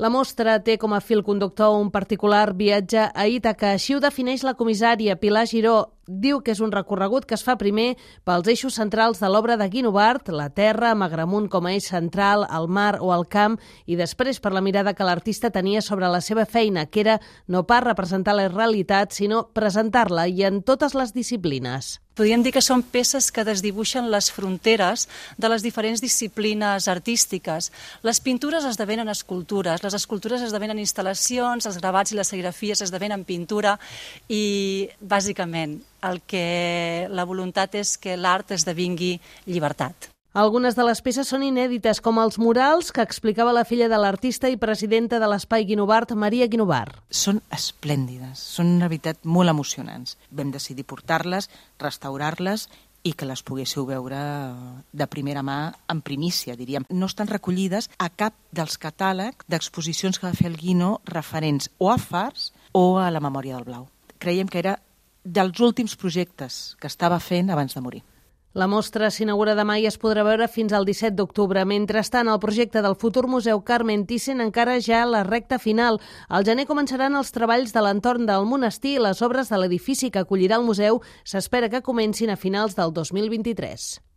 La mostra té com a fil conductor un particular viatge a Ítaca. Així ho defineix la comissària Pilar Giró. Diu que és un recorregut que es fa primer pels eixos centrals de l'obra de Guinovart, la terra, amb Agramunt com a eix central, el mar o el camp, i després per la mirada que l'artista tenia sobre la seva feina, que era no pas representar la realitat, sinó presentar-la i en totes les disciplines. Podríem dir que són peces que desdibuixen les fronteres de les diferents disciplines artístiques. Les pintures esdevenen escultures, les escultures esdevenen instal·lacions, els gravats i les serigrafies esdevenen pintura i, bàsicament, el que la voluntat és que l'art esdevingui llibertat. Algunes de les peces són inèdites, com els murals que explicava la filla de l'artista i presidenta de l'Espai Guinovart, Maria Guinovart. Són esplèndides, són una veritat molt emocionants. Vam decidir portar-les, restaurar-les i que les poguéssiu veure de primera mà, en primícia, diríem. No estan recollides a cap dels catàlegs d'exposicions que va fer el Guino referents o a Fars o a la Memòria del Blau. Creiem que era dels últims projectes que estava fent abans de morir. La mostra s'inaugura demà i es podrà veure fins al 17 d'octubre. Mentrestant, el projecte del futur Museu Carmen Thyssen encara ja a la recta final. Al gener començaran els treballs de l'entorn del monestir i les obres de l'edifici que acollirà el museu s'espera que comencin a finals del 2023.